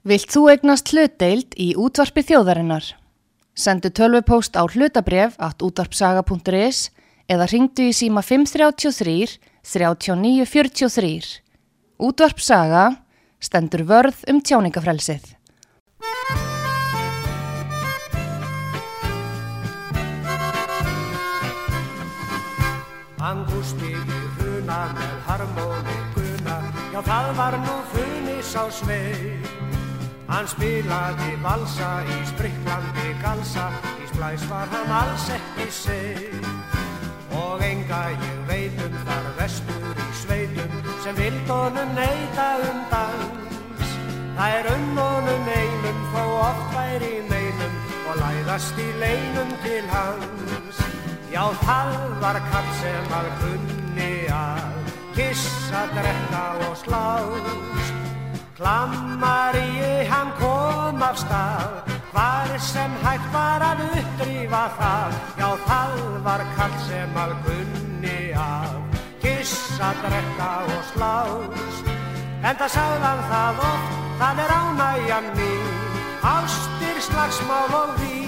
Vilt þú egnast hlutdeild í útvarpi þjóðarinnar? Sendu tölvupóst á hlutabref at útvarpsaga.is eða ringdu í síma 533 3943. Útvarpsaga stendur vörð um tjáningafrelsið. Angústi í hruna með harmonikuna Já það var nú funis á sveig Hann spilaði valsa í spriklandi galsa Í splæs var hann alls ekki seg Og enga ég veitum þar vestur í sveitum Sem vildónum neyta um dans. Það er unnónum einum þó oft væri meinum Og læðast í leinum til hans. Já, það var kall sem að kunni að kissa, drekka og slás. Klammari hann kom af stað, hvar sem hægt var að uppdrýfa það. Já, það var kall sem að kunni að kissa, drekka og slás. En það sagðan það oft, það er ánægjan mín, ástir, slagsmál og vín.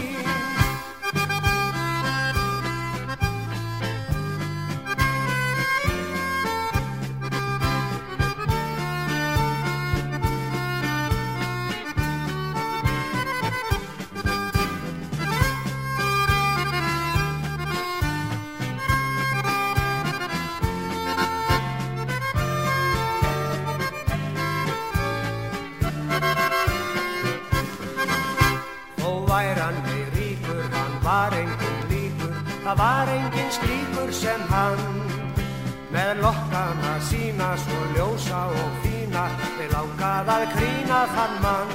Það var engin slíkur sem hann. Með lokkana sína svo ljósa og fína þeir lákað að krína þann mann.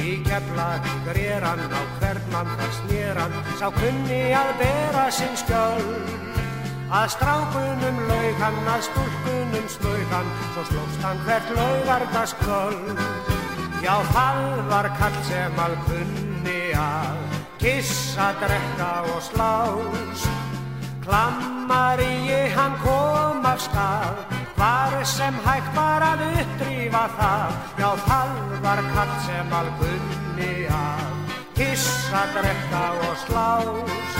Í keflaði greran á hvern mann þar snéran sá kunni að bera sinn skjöld að strákunum laug hann að stúlkunum slög hann svo slóst hann hvert laugardas kvöld já það var kall sem að kissa, drekka og slás. Klammari hann kom af stað, var sem hægt var að uppdrýfa það. Já, það var kall sem algunni að kissa, drekka og slás.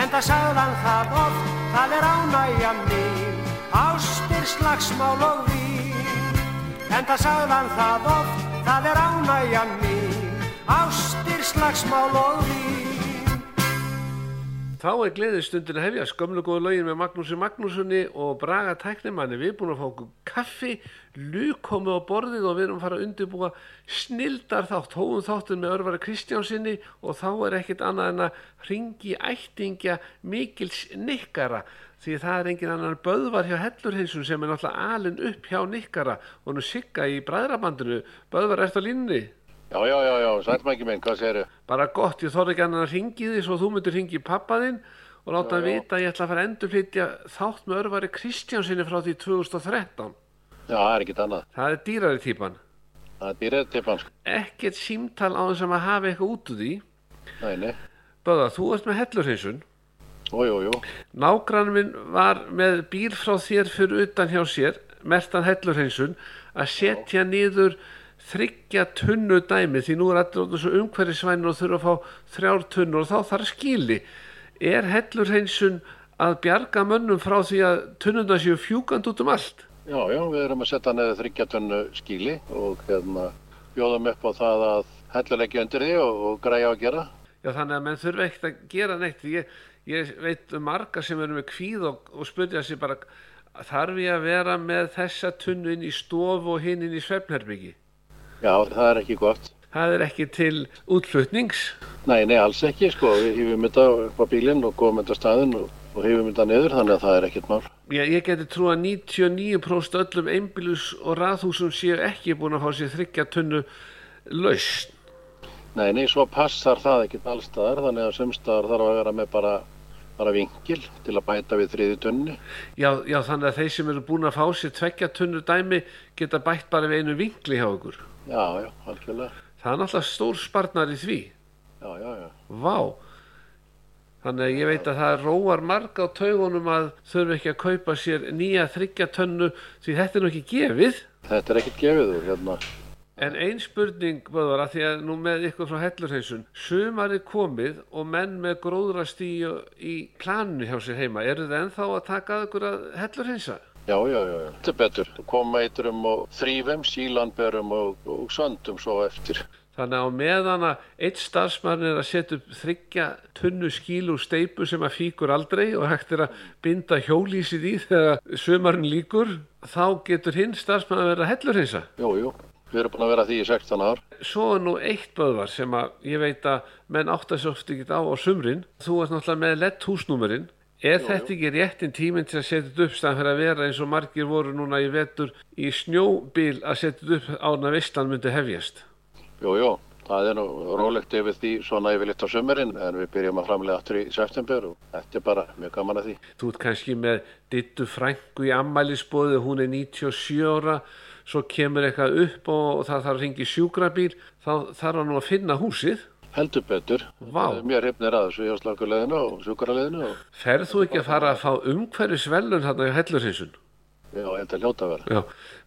En það sagðan það oft, það er ánægja mín, ástir, slagsmál og vín. En það sagðan það oft, það er ánægja mín, ástir, slagsmál og vín. Þá er gleðistundin að hefja skömmlu góðu lögin með Magnúsi Magnúsunni og Braga Tæknimanni. Við erum búin að fá okkur kaffi, lúk komið á borðið og við erum að fara að undirbúa snildar þátt, hóum þáttin með örfara Kristjánsinni og þá er ekkit annað en að ringi ættingja mikils nikkara því það er engin annan böðvar hjá Hellurheinsun sem er náttúrulega alin upp hjá nikkara og nú sigga í bræðrabandinu. Böðvar, ert á línni? Já, já, já, já, sælmæki minn, hvað séru? Bara gott, ég þorði ekki annan að ringi því svo þú myndir ringi pappaðinn og láta hann vita að ég ætla að fara að endurflytja þátt með örvari Kristjánsinni frá því 2013. Já, það er ekkit annað. Það er dýrari típan. Það er dýrari típan. sko. Ekkert símtal á þess að maður hafi eitthvað út úr því. Nei, nei. Böða, þú ert með hellurheinsun. Jú, jú, jú. Nágrann minn var með bíl frá þér fyrir utan hjá sér, mertan hellurheinsun, að setja niður þryggja tunnu dæmi því nú er allir þessu umhverfisvænir og þurfa að fá þrjár tunnur og þá þarf skili er hellur hreinsun að bjarga mönnum frá því að tunnuna séu fjúkand út um allt? Já, já, við erum að setja neður þryggja tunnu skili og hérna bjóðum upp á það að hellur ekki undir því og, og græja að gera. Já, þannig að menn þurfa ekkert að gera neitt. Ég, ég veit um marga sem eru með kvíð og, og spurja sér bara þarf ég að vera með þessa tunnu inn í stofu og hinn inn í svefnherbyggi Já, það er ekki gott. Það er ekki til útflutnings? Nei, nei, alls ekki, sko. Við hýfum þetta upp á bílinn og góðum þetta staðinn og, og hýfum þetta niður, þannig að það er ekkert mál. Já, ég geti trú að 99% öllum einbílus og raðhúsum séu ekki búin að fá sér þryggja tunnu lausn. Nei, nei, svo passar það ekkert allstaðar, þannig að sumstaðar þarf að vera með bara bara vingil til að bæta við þriði tunni. Já, já, þannig að þeir sem eru búin að fá sér tveggja tunnu dæmi geta bætt bara við einu vingli hjá ykkur. Já, já, algjörlega. Það er náttúrulega stór sparnar í því. Já, já, já. Vá. Þannig að ég veit að það róar marga á taugunum að þurfu ekki að kaupa sér nýja þryggja tönnu því þetta er nú ekki gefið. Þetta er ekkert gefið úr hérna. En ein spurning, Böðvar, að því að nú með ykkur frá hellurheinsun, sumar er komið og menn með gróðrast í, planinu hjá sér heima, eru þið ennþá að taka að ykkur að hellurheinsa? Já, já, já. Þetta er betur. Koma eitrum og þrýfum, sílandberum og, og söndum svo eftir. Þannig að á meðan að eitt starfsmann er að setja upp þryggja tunnu skíl úr steipu sem að fíkur aldrei og hægt er að binda hjólísið í þegar sömarinn líkur, þá getur hinn starfsmann að vera að hellurheinsa. Jú, jú. Við erum búin að vera því í 16 ár. Svo er nú eitt böðvar sem að ég veit að menn áttast oft ekki á á sumrin. Þú ert náttúrulega með lett húsnúmerinn. Er Jú, þetta ekki réttin tíminn til að setja þetta upp staðan fyrir að vera eins og margir voru núna í vetur í snjóbíl að setja þetta upp ána veistlan myndi hefjast? Jú, jú. Það er nú rólegt yfir því svona yfirleitt á sömurinn en við byrjum að framlega aftur í september og þetta er bara mjög gaman að því. Þú ert kannski með dittu frængu í ammælisbóði, hún er 97 ára, svo kemur eitthvað upp og það þarf að ringi sjúkrabíl, þá þarf hann nú að finna húsið. Heldur betur. Vá. Mér hefnir að þessu hjáslaguleginu og sjúkaraleðinu og Ferð þú ekki að fara að fá umhverfisvelun þarna í hellurhinsun? já, þetta er ljóta að vera. Já,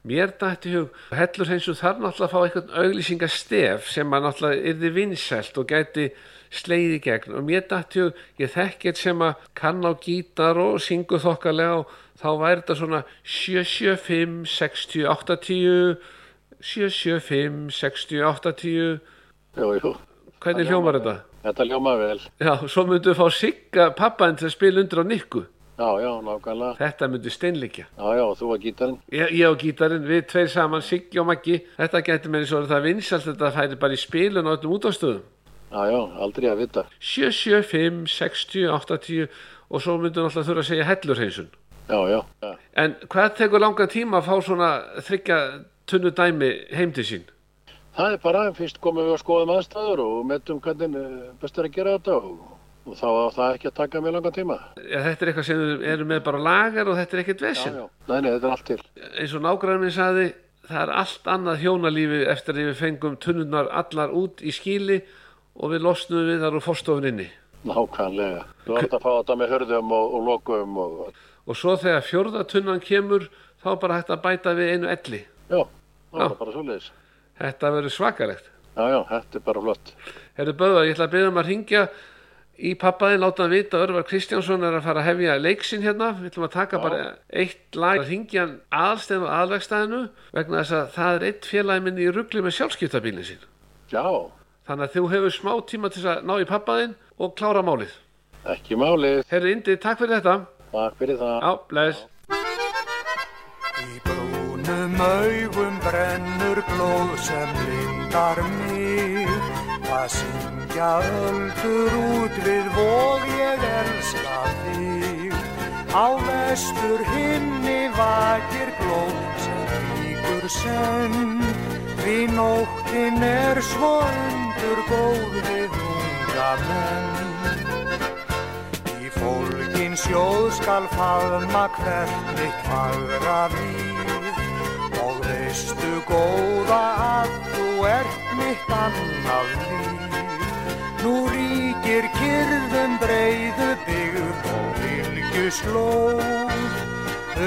mér dætti hug, hellurhinsun þarf náttúrulega að fá eitthvað auglýsingastef sem að náttúrulega yrði vinsælt og gæti sleið í gegn og mér dætti hug, ég þekki eitt sem að kann á gítar og syngur þokkalega og þá væri þetta svona 775, 60, 80, 775, 60, 80, Jú, jú. Hvernig hljómar þetta? Þetta ljóma vel. Já, svo myndu við fá Sigga pappaðin til að spila undir á Nikku. Já, já, nákvæmlega. Þetta myndi steinleikja. Já, já, þú var gítarinn. Ég, ég og gítarinn, við tveir saman, Siggi og Maggi. Þetta getur með eins og það vinsalt þetta færi bara í spilun á öllum útastöðum. Já, já, aldrei að vita. 7, 7, 5, 60, 80 og svo myndum alltaf þurfa að segja hellurheinsun. Já, já, já. En hvað tekur langan tíma að fá svona þryggja tunnu dæmi heim til sín? Það er bara, fyrst komum við að skoðum aðstæður og metum hvernig eh, best er að gera þetta og, og þá á það ekki að taka mjög langan tíma. Ja, þetta er eitthvað sem erum með bara lagar og þetta er ekkert Já, vesinn. já. Nei, nei, þetta er allt til. Eins og nágræðin minn sagði, það er allt annað hjónalífi eftir að við fengum tunnunar allar út í skíli og við losnum við þar úr fórstofun inni. Nákvæmlega. Þú ert að fá þetta með hörðum og, og lokum og, Og svo þegar fjórða tunnan kemur, þá bara hægt að bæta við einu elli. já, það Já. er bara svoleiðis. Þetta verður svakalegt. Já, já, þetta er bara flott. Herru Böðvar, ég ætla að byrja um að ringja í pappaðin, láta hann vita að Örvar Kristjánsson er að fara að hefja leiksin hérna. Við ætlum að taka bara eitt lag að ringja hann aðstæðum og aðlegstæðinu vegna þess að það er eitt félagi minni í ruggli með sjálfskiptabílinn sín. Já, Þannig að þú hefur smá tíma til að ná í pappaðin og klára málið. ekki málið. Herru Indi, takk fyrir þetta. Takk fyrir það. Já, augum brennur blóð sem lindar mig. Það syngja öldur út við vóð ég elska þig. Á vestur himni vakir glóð sem ríkur senn. Því nóttin er svo undur góð við unga menn. Í fólkin sjóð skal faðma hvert mitt fagra og veistu góða að þú ert mitt annað líf. Nú ríkir kyrðum breiðu byggð og vilju slóð.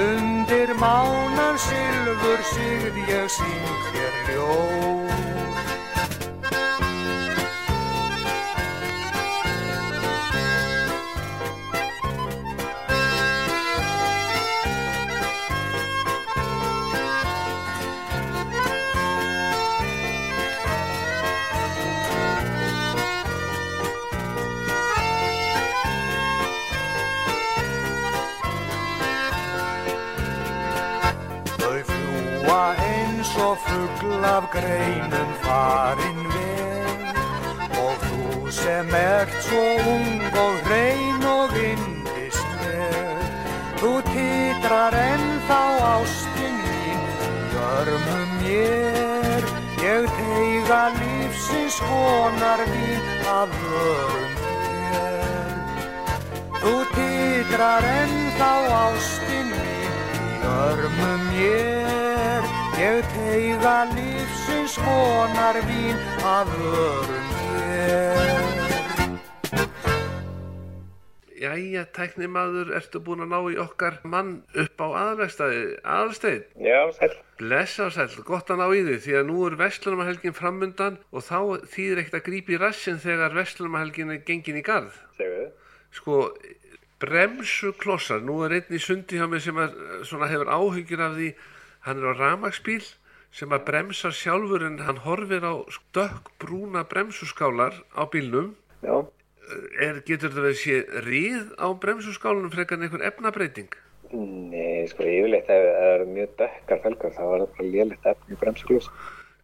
Undir mánan silfur sigð ég syng þér ljóð. Og fugl af greinum farin vel og þú sem ert svo ung og hrein og yndisleg þú titrar ennþá ástin mín í örmum mér. Ég teiga lífsins vonar mín af vörum þér Þú titrar ennþá ástin mín í örmum mér Ég teiga lífsins vonar mín af örum þér Jæja, tæknimaður, ertu búin að ná í okkar mann upp á aðalvegstæði, aðalsteinn? Já, sæl. Blessa og sæl, gott að ná í því því að nú er Vestlunarhelgin framundan og þá þýðir ekkert að grípa í rassin þegar Vestlunarhelgin er gengin í garð. Segðu. Sko, bremsu klossar, nú er einn í sundi hjá mig sem er, svona, hefur áhyggjur af því, hann er á ramagsbíl sem að bremsa sjálfur en hann horfir á stökk brúna bremsuskálar á bílnum Já. er, getur þetta verið sé ríð á bremsuskálunum frekar en einhver efnabreiting Nei, sko, yfirleitt ef það eru mjög dökkar felgar þá er það bara lélitt efni bremsuglús.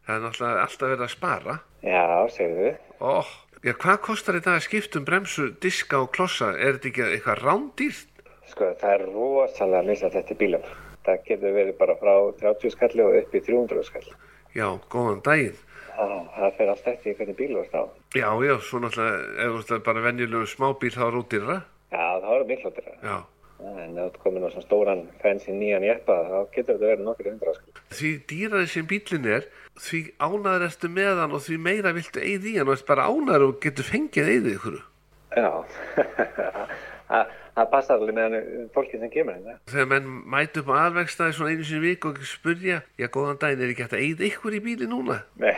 það er náttúrulega alltaf verið að spara Já, segðu. oh, já, hvað kostar þetta að skipta um bremsu, diska og klossa er þetta ekki eitthvað rándýrt Sko, það er rosalega misað þetta bílum. Það getur verið bara frá 30 skalli og upp í 300 skalli. já, góðan daginn Það, það fer allt eftir hvernig bíl þú ert á. já, já, svo náttúrulega ef þú ert bara venjulegum smábíl þá er útýrra Já, það eru miklu áttir. já, En ef þú á svona stóran fancy nýjan jeppa, þá getur þetta verið nokkur hundra skalli. því dýraði sem bílinn er því ánæður ertu með hann og því meira viltu eigið í hann og ert bara ánæður og getur fengið Já, það, passar alveg með hann fólki sem kemur hérna. þegar menn mætu upp á aðvegstaði svona einu sinni í viku og spurja, já góðan daginn er ekki hægt að eigið ykkur í bíli núna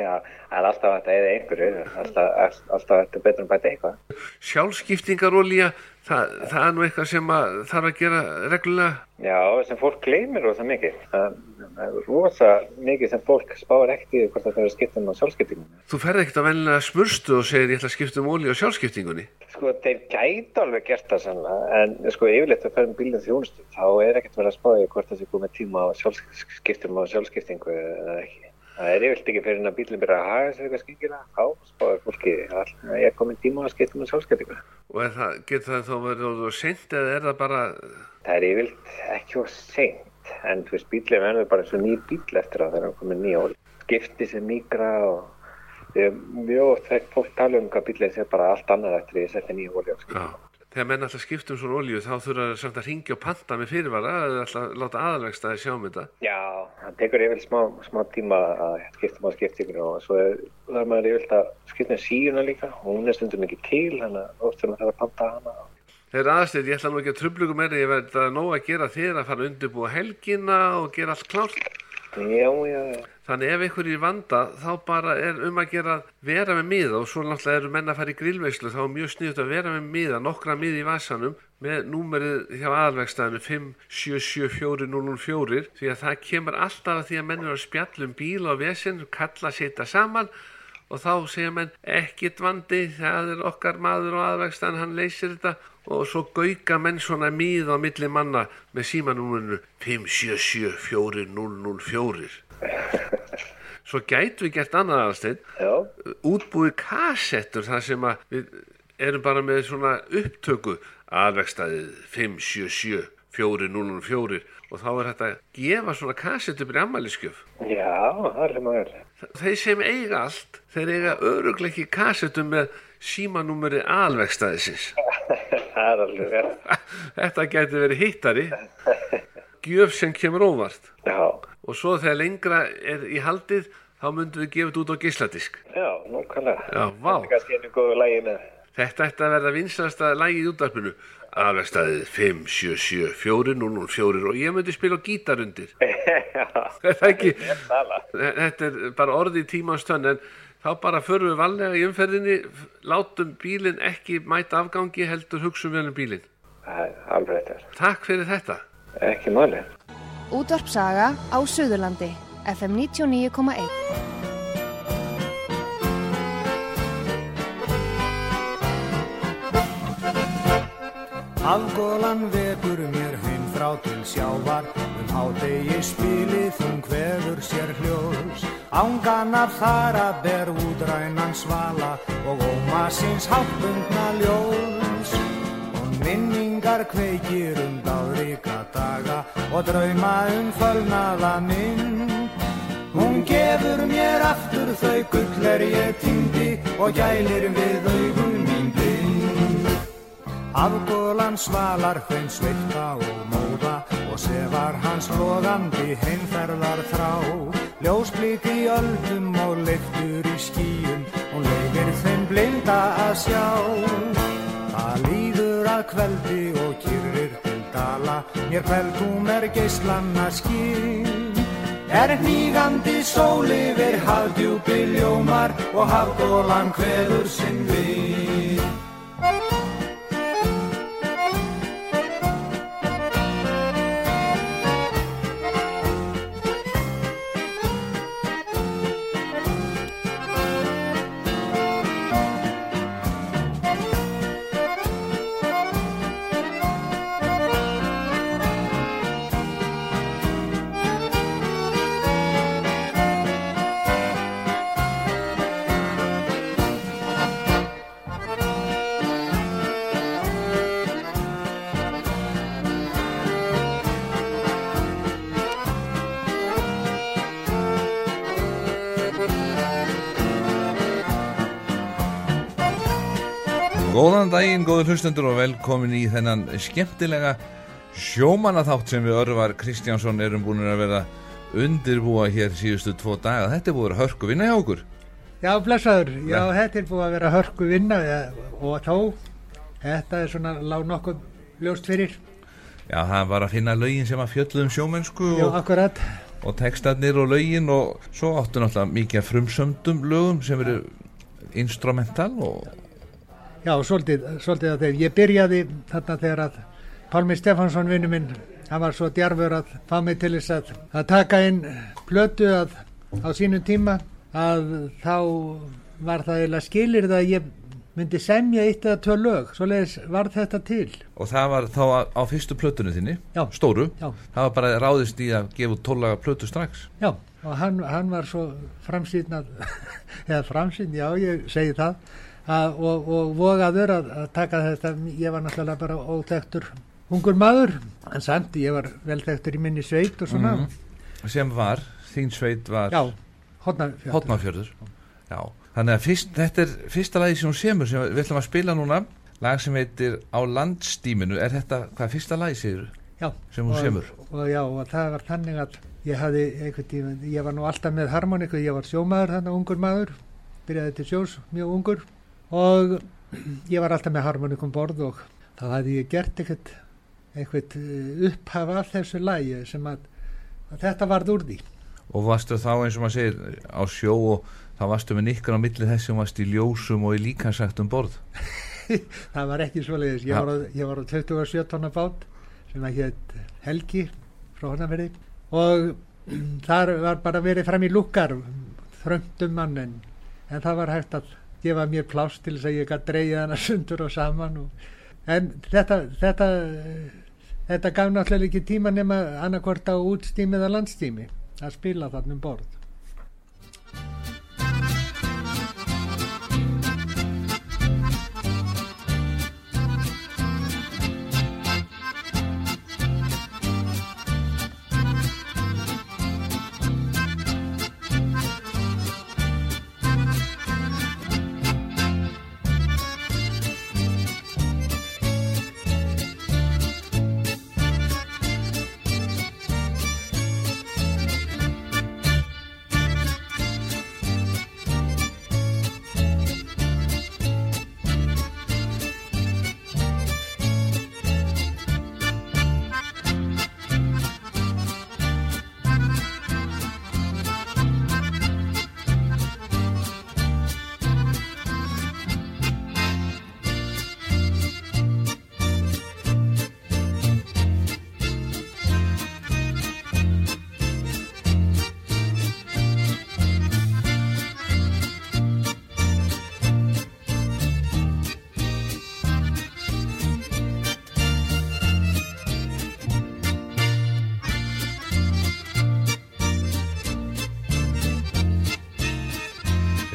Já, það er alltaf hægt að eða einhverju, alltaf, alltaf hægt að betra um bæta eitthvað. sjálfskiptingarolja það, það er nú eitthvað sem að þarf að gera reglulega Já, sem fólk gleymir rosa mikið. Rosa mikið sem fólk spáir ekkert í hvort það þarf að skipta um á sjálfskiptingum. þú ferð ekkert að venlega smurstu og segir ég ætla að skipta um olja á sjálfskiptingunni Sko, sannlega, en sko yfirleitt að ferðum bílinn þjónustu, þá er ekkert verið að spáði hvort það sé komið tíma á sjálfskiptum á sjálfskiptingu eða ekki. Það er yfirleitt ekki fyrir að bílinn byrja að haga sér eitthvað skengilega, þá spáði fólki að ég er komið tíma á að skiptum á sjálfskiptingu. og er það, getur það þá verið of seint eða er það bara Það er yfirleitt ekki á seint, en þú veist, bílinn verður bara eins og ný bíl eftir að það er og ég mjög oft fekk fólk tala um hvað bílinn sé bara allt annað eftir því að setja nýja ól í já, þegar menn alltaf skipta um svona olju þá þurfa það samt að ringja og panta með fyrirvara eða alltaf að láta aðalvegstaði sjá um þetta Já, það tekur yfirleitt smá, smá tíma að skipta maður skiptingur og svo er, er maður yfirleitt að skipta með síuna líka og hún er stundum ekki til, þannig að oft er maður þarf að panta hana. Þegar aðstæð, ég ætla nú ekki að trublugu meira, ég verði það nóg að gera þér að fara að undirbúa helgina og gera allt klárt. Já, já, Þannig ef er í vanda þá bara er um að gera vera með miða og svo náttúrulega eru menn að fara í grillveislu þá er mjög sniðut að vera með miða, nokkra miða í vasanum með númerið hjá aðalvegstæðinu 577404 því að það kemur alltaf að því að menn eru að spjalla um bíl og vesinn, kalla setja saman og þá segja menn ekkit vandi, það er okkar maður og aðvegstæðan, hann leysir þetta og svo gauka menn svona mið á milli manna með símanúmurinu 577404 Svo gætu við gert annað já, útbúið kassettur þar sem að við erum bara með svona upptöku. Aðvegstæðið 577 4004 og þá er þetta að gefa svona kassettu byrja ammæliskjöf já, það er maður. þeir sem eiga allt þeir eiga öruglega ekki kassettu með símanúmeri aðvegstæðisins það er alveg verið. þetta gæti verið hittari. Gjöf sem kemur óvart. Já, og svo þegar lengra er í haldið þá myndum við gefa þetta út á gísladisk já, nákvæmlega. já, vá. Það er kannski einu góðu lægi með. Þetta ætti að verða vinsalasta lægið í útdarpinu Alvegstaðið 5774004 og ég myndi spila á gítar undir já, Þetta er ekki. Þetta er bara orðið í tímans tönn en þá bara förum við vallega í umferðinni látum bílinn ekki mæta afgangi heldur hugsum vel um bílinn Það er alveg þetta. Takk fyrir þetta Ekki máli. Útvarpsaga á Suðurlandi, FM 99,1. Afgólan vekur mér frá til sjávar. Um hádegi spilið hún hverfur sér hljós Ánganar þar að ber útrænan svala Og óma síns háttbundna ljós Og minningar kveikir um dáðríka daga Og drauma um fölnaða minn Hún gefur mér aftur þau gull er ég týndi Og gælir við augun mín Afgólan svalar hrein sveita og móða og sefar hans loðandi heimferðar þrá. Ljósblík í öldum og leiftur í skýjum og leifir þeim blinda að sjá. Það líður að veldi og kýrir til dala, mér kveldum er geislanna skýn. Er hnígandi sól yfir hafdjúpi ljómar og hafgólan hveður sinn Góðan daginn, góður hlustendur og velkomin í þennan skemmtilega sjómanaþátt sem við Örvar Kristjánsson erum búin að vera undirbúa hér síðustu tvo daga. Þetta er búin að hörku vinna hjá okkur. Já, blessaður, já, þetta er búið að vera hörku vinna og þó, þetta er svona lág nokkuð ljóst fyrir, Já, það var að finna lögin sem að fjöldum sjómennsku já, og, akkurat, og textarnir og lögin og svo áttu náttúrulega mikið frumsöndum lögum sem eru instrumental og já, svolítið, svolítið að þeir, ég byrjaði þarna þegar að Pálmi Stefansson vinnu minn, hann var svo djarfur að fá mig til þess að, að taka inn plötu að, á sínum tíma, að þá var það eiginlega skilir það að ég myndi semja eitt eða tvö lög, svoleiðis var þetta til, og það var þá á, á fyrstu plötunni þinni, Já. stóru, já. það var bara ráðist í að gefa tólaga plötu strax. Já, og hann, hann var svo framsýnað, eða framsýn, já, ég segi það, að, og, og vogaður að, að taka þetta, ég var náttúrulega bara óþektur ungur maður, en samt, ég var velþektur í minni sveit og svona, sem var, þín sveit var já, hodnafjörður. Hotnafjörður Já, þannig að fyrst, þetta er fyrsta lagi sem hún semur sem við ætlum að spila núna. Lag sem heitir Á landstíminu. Er þetta, hvað fyrsta lagi Já, sem hún og, semur? Og já, og það var þannig að ég hafði einhvern tíma, ég var nú alltaf með harmoniku, ég var sjómaður þannig ungur maður, byrjaði til sjós mjög ungur og ég var alltaf með harmonikum borð og þá hafði ég gert eitthvað, eitthvað upphaf af þessu lagi sem að, að þetta varð úr því. og varstu þá eins og maður segir á sjó og þá varstu með nikkar á milli þess sem varstu í ljósum og í líkansagt um borð það var ekki svoleiðis, ég Já. var, á, ég var á 27 tonna bát sem að hétt Helgi frá Hornaferði og þar var bara verið fram í lukkar þröndum mann en, en það var hægt að gefa mér pláss til þess að ég gæti dreigja hana sundur og saman og, en þetta þetta, þetta gaf náttúrulega ekki tíma nema annarkvort á útstími eða landstími að spila þarna um borð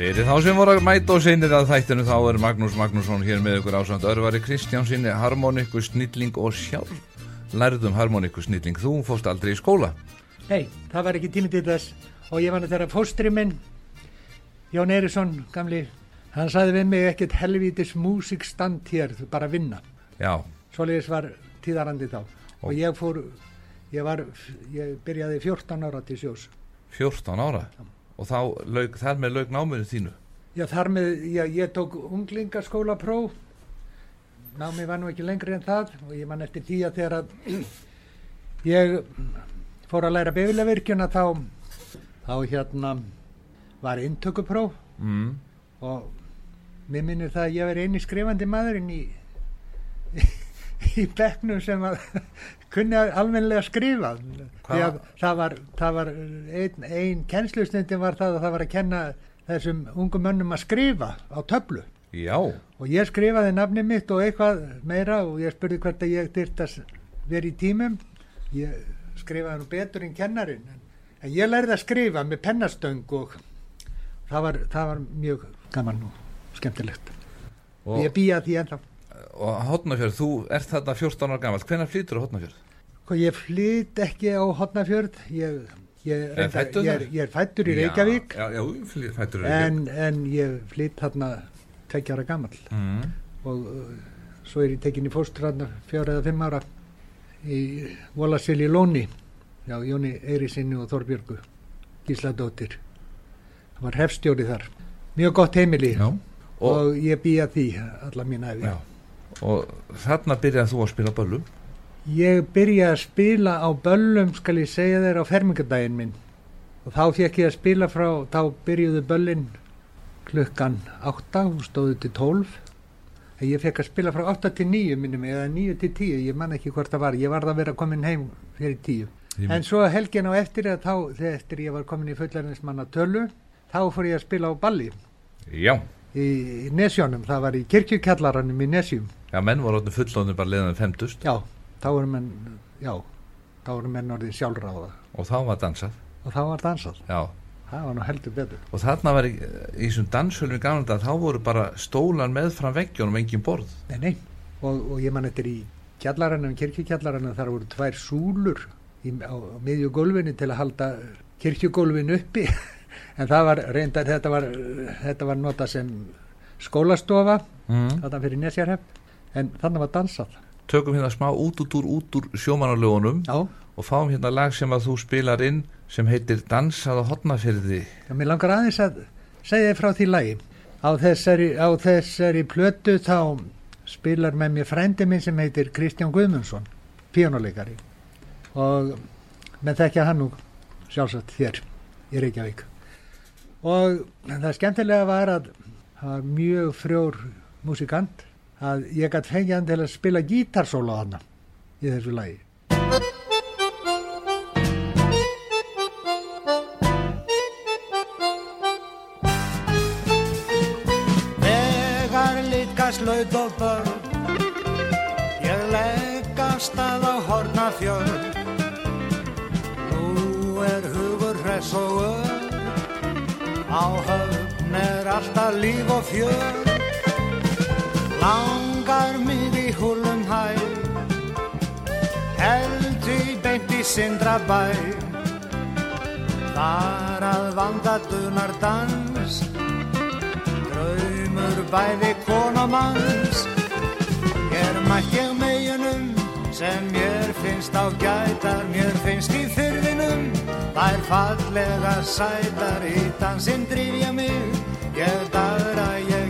Fyrir þá sem voru að mæta og seinir að þættinu þá er Magnús Magnússon hér með ykkur ásand Örvari Kristjánsinni, harmoniku snilling og sjálf lærðum harmoniku snilling. Þú fórst aldrei í skóla. Nei, það var ekki tími til þess og ég var þegar fóstri minn Jón Eirísson, gamli hann sagði við mig ekkert helvítis músikstand hér, þú bara vinna Já, svoleiðis var tíðarandi þá Og- og ég fór ég var, ég byrjaði 14 ára til sjós 14 ára. Og þá lauk, þar með lauk náminu þínu. já þar með, já, ég tók unglingaskóla próf námi var nú ekki lengri en það og ég man eftir því að þegar að ég fór að læra befilegvirkjuna þá, þá hérna var inntökupróf mm. og mér minnir það að ég veri eini skrifandi maðurinn í í bekknum sem að kunni að almennilega skrifa. Því að það var, það var ein, ein kennslustundin var það að það var að kenna þessum ungum mönnum að skrifa á töflu. Já, og ég skrifaði nafni mitt og eitthvað meira og ég spurði hvert að ég dyrt að vera í tímum. Ég skrifaði nú betur en kennarin en, ég lærði að skrifa með pennastöng og það var, það var mjög gaman og skemmtilegt. Og, og, ég býja því ennþá og Hotnafjörð, þú ert þarna 14 ára gammal, hvenær flýtur þú Hotnafjörð? Sko, ég flyt ekki á Hotnafjörð ég, ég, reyndar, fæddur ég, er, ég er fættur í Reykjavík. Já, já, flý- fæddur í Reykjavík. En, en ég flyt þarna tveggja ára gammal mm. og uh, svo er ég tekin í fóstur þarna fjóra eða fimm ára í Volasil í Lóni. Já, Jóni Eirísinni og Þorbjörgu Gísladóttir. Það var hefstjóri þar. Mjög gott heimili. Já, og, og, ég býja því alla mín já, og þarna byrjaði þú að spila böllum Ég byrjaði að spila á böllum, skal ég segja þér, á fermingadaginn minn. Og þá fekk ég að spila frá, þá byrjuðu böllin klukkan 8 og stóðu til 12. En ég fekk að spila frá 8 til 9 minnum, eða 9 til 10, ég man ekki hvort það var. Ég varð að vera komin heim fyrir 10. Ég En svo helgin á eftir þá, þegar eftir ég var komin í fullarinsmanna tölu, þá fór ég að spila á balli Já, í, í Nesjónum. Það var í kirkjukjallaranum í Nesjum. Já, menn voru orðin fullóðinu bara leðan femtust Já, þá voru menn, já, þá voru menn orðið sjálfráða og þá var dansað og þá var dansað. Já, Það var nú heldur betur. og þarna var í, í þessum danshölum í gamla dag, þá voru bara stólan með fram veggjónum engin borð Nei, nei. Og, og ég man eftir í kjallaranum, kirkjukjallaranum, þar voru tvær súlur í, á, á miðju gólfinu til að halda kirkjugólfinu uppi. en það var reyndar, þetta var, þetta var nota sem skólastofa, mm. þarna fyrir Nesjarhepp, en þannig var dansað. Tökum hérna smá út út úr út úr sjómanarlögunum Já, og fáum hérna lag sem að þú spilar inn sem heitir Dansað á hotnafyrði já mér langar aðeins að segja þið frá því lagi. Á þessari, á þessari plötu þá spilar með mér frændi minn sem heitir Kristján Guðmundsson, píónuleikari. Og með þekkja hann nú sjálfsagt þér í Reykjavík. Og það skemmtilega var að það var mjög frjór músikant að ég gætt fengið hann til að spila gítarsóla á hana í þessu lagi. Þegar líkast laut og börn. Ég leggast að á hornafjörn Nú er hugur hress og ör. Á höfn er alltaf líf og fjör Langar mig í húlum hæ. Held í beint í sindrabæ. Þar að vanda dunar dans. Draumur bæði konamanns Hér mætt ég meginum sem mér finnst á gætar Mér finnst í fyrfinum Þær fallega sætar í dansinn drýf ég mig. Ég dagra, ég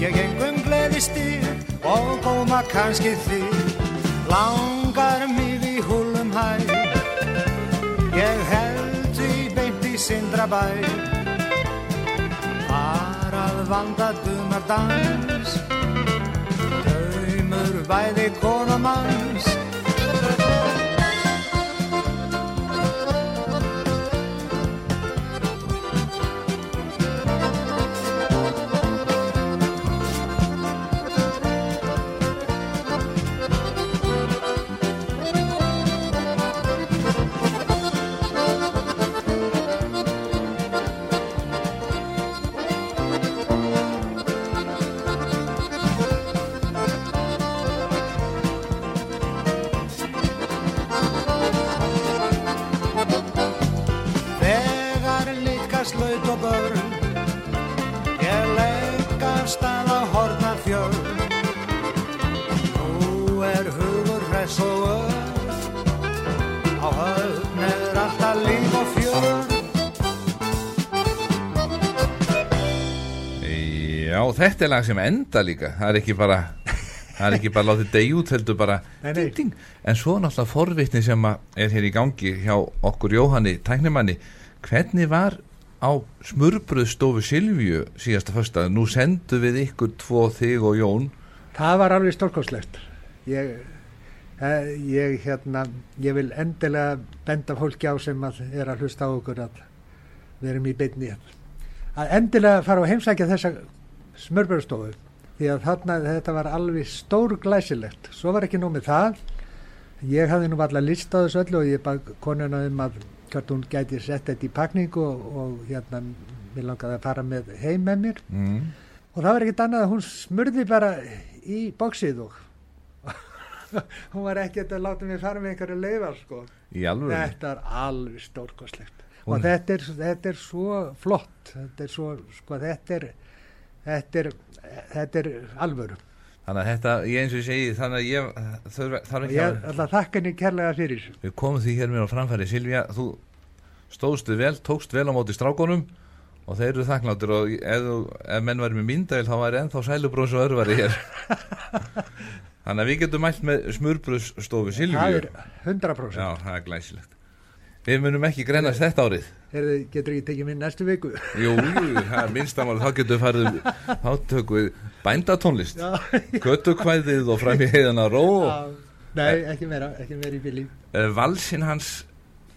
ég engum gleði stýr Og góma kannski þýr Langar mig í húlum hæ Ég held í beint í sindrabæ. Þar að vanda dunar dans Draumur bæði konamanns líkast laut og börn Ég leggast að á hornafjörn Nú er hugur hress og ör Á höfn er alltaf líf og fjör Já, þetta er lag sem enda líka það er ekki bara það er ekki bara látið deg út heldur bara Nei, nei. ding, ding. en svo náttúrulega forvitni sem að er hér í gangi hjá okkur Jóhanni tæknimanni, hvernig var á smurbröðstofu Silvíu síðasta fyrsta, nú sendu við ykkur tvo þig og Jón Það var alveg stórkostlegt. Ég, eh, ég, hérna, ég vil endilega benda fólki á sem að er að hlusta á okkur að við erum í beinni hérna. Að endilega fara og heimsækja þessa smörburstofu því að þarna þetta var alveg stór glæsilegt. Svo var ekki nóg með það. Ég hafði nú allar list á þessu öllu og ég bað konuna um að hvort hún gæti sett þetta í pakningu og, og hérna mér langaði að fara með heim með mér. Mm. og það var ekkert annað að hún smurði bara í bóksið og hún var ekkert að láta mig fara með einhverju leifar sko. þetta er alveg stórkoslegt Hún- og þetta er, þetta er svo flott. Þetta er svo, sko þetta er þetta er, þetta er alvöru. Þannig að þetta, ég eins og ég segi þannig að ég þarf, og ekki ég að ætla að þakka henni kærlega fyrir. Við komum því hér mér á framfæri. Silvía, þú stóðstu vel, tókst vel á móti strákonum og þeir eru þakkláttur og ef, ef menn væri með myndæl þá væri ennþá sælubrós og örvari hér. Þannig að við getum mælt með smurbröðsstofu það Silvíu er 100% já, það er glæsilegt. Við munum ekki grennast þetta árið. Heyrðu, getur ekki tekið minn næstu viku? Jú, jú, það er minnstamál þá getum við farið þá tökum við bændatónlist. Já, götukvæðið og fram í heiðana ró. Já, nei, ekki meira ekki meira í bíli uh, valsinn hans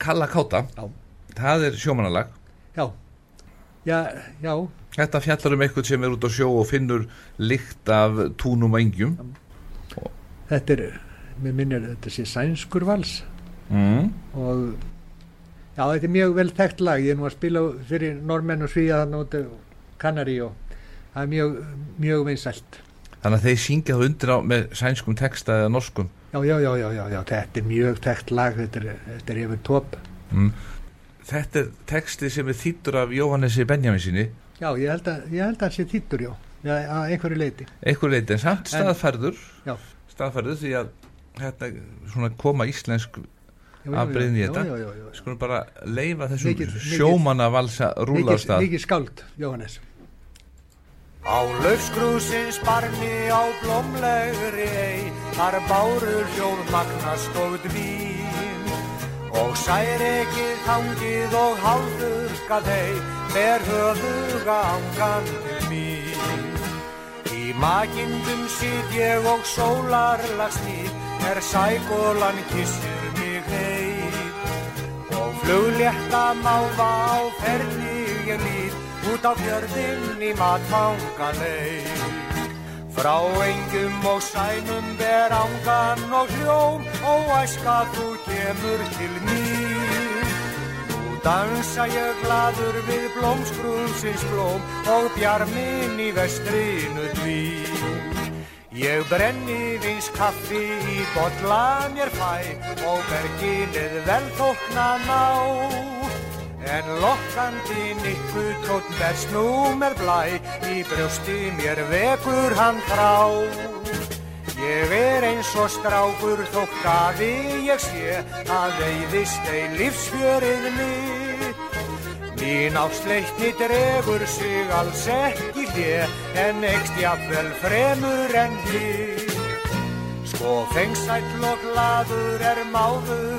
Kalla Káta. Já. Það er sjómanalag já, já, já Þetta fjallar um eitthvað sem er út á sjó og finnur lykt af túnum og engjum. þetta er, mér minnir þetta sé sænskur vals Mm. og já, þetta er mjög vel þekkt lag ég er nú að spila fyrir normenn og svíja þannig út kannari og það er mjög, mjög vinsælt Þannig að þeir syngja það undir á með sænskum texta eða norskum. já, já, já, já, já, já, þetta er mjög þekkt lag þetta er, þetta er yfir top Mm. Þetta er texti sem er þýttur af Jóhannesi Benjaminsinni, já, ég held að, ég held að það sé þýttur, já að einhverju leiti einhver leiti en samt En- staðfærður, já, staðfærður því að þetta svona koma íslensk afbreyðin í já, þetta. já, já, já, já. Skulum bara leifa þessum Mikið- mikið- sjómanna valsa Mikið, rúlarstað. mikið skáld, Jóhannes Á laufskrúsins barni á blómlegri ei, þar báru hljóð magnast og dvín. Og særekið hangið og hálfurkað ei, ber höfuga ángan til mín. Í makindum sit ég og sólarlags nýtt, er sækólan kissir mig heit. Og fluglétta máfa á ferli ég lít út á fjörðinn í matfanga leið. Frá engum og sænum ber ángan og hljóm og æska þú kemur til mín. Nú dansa ég gladur við blómskrúðsins blóm og bjarminn í vestrinu dvín. Ég brenni vins kaffi í bolla mér fæ og berginið vel þókna ná. En lokkandi nikku tótt berst nú með blæ, í brjósti mér vekur hann þrá. Ég er eins og strákur þótt gafi ég sé, að veiðist ei lífsfjörið mitt. Mín ásleikni dregur sig alls ekki hlje, en ekst jafnvel fremur en hlið. Sko fengsæll og gladur er inn,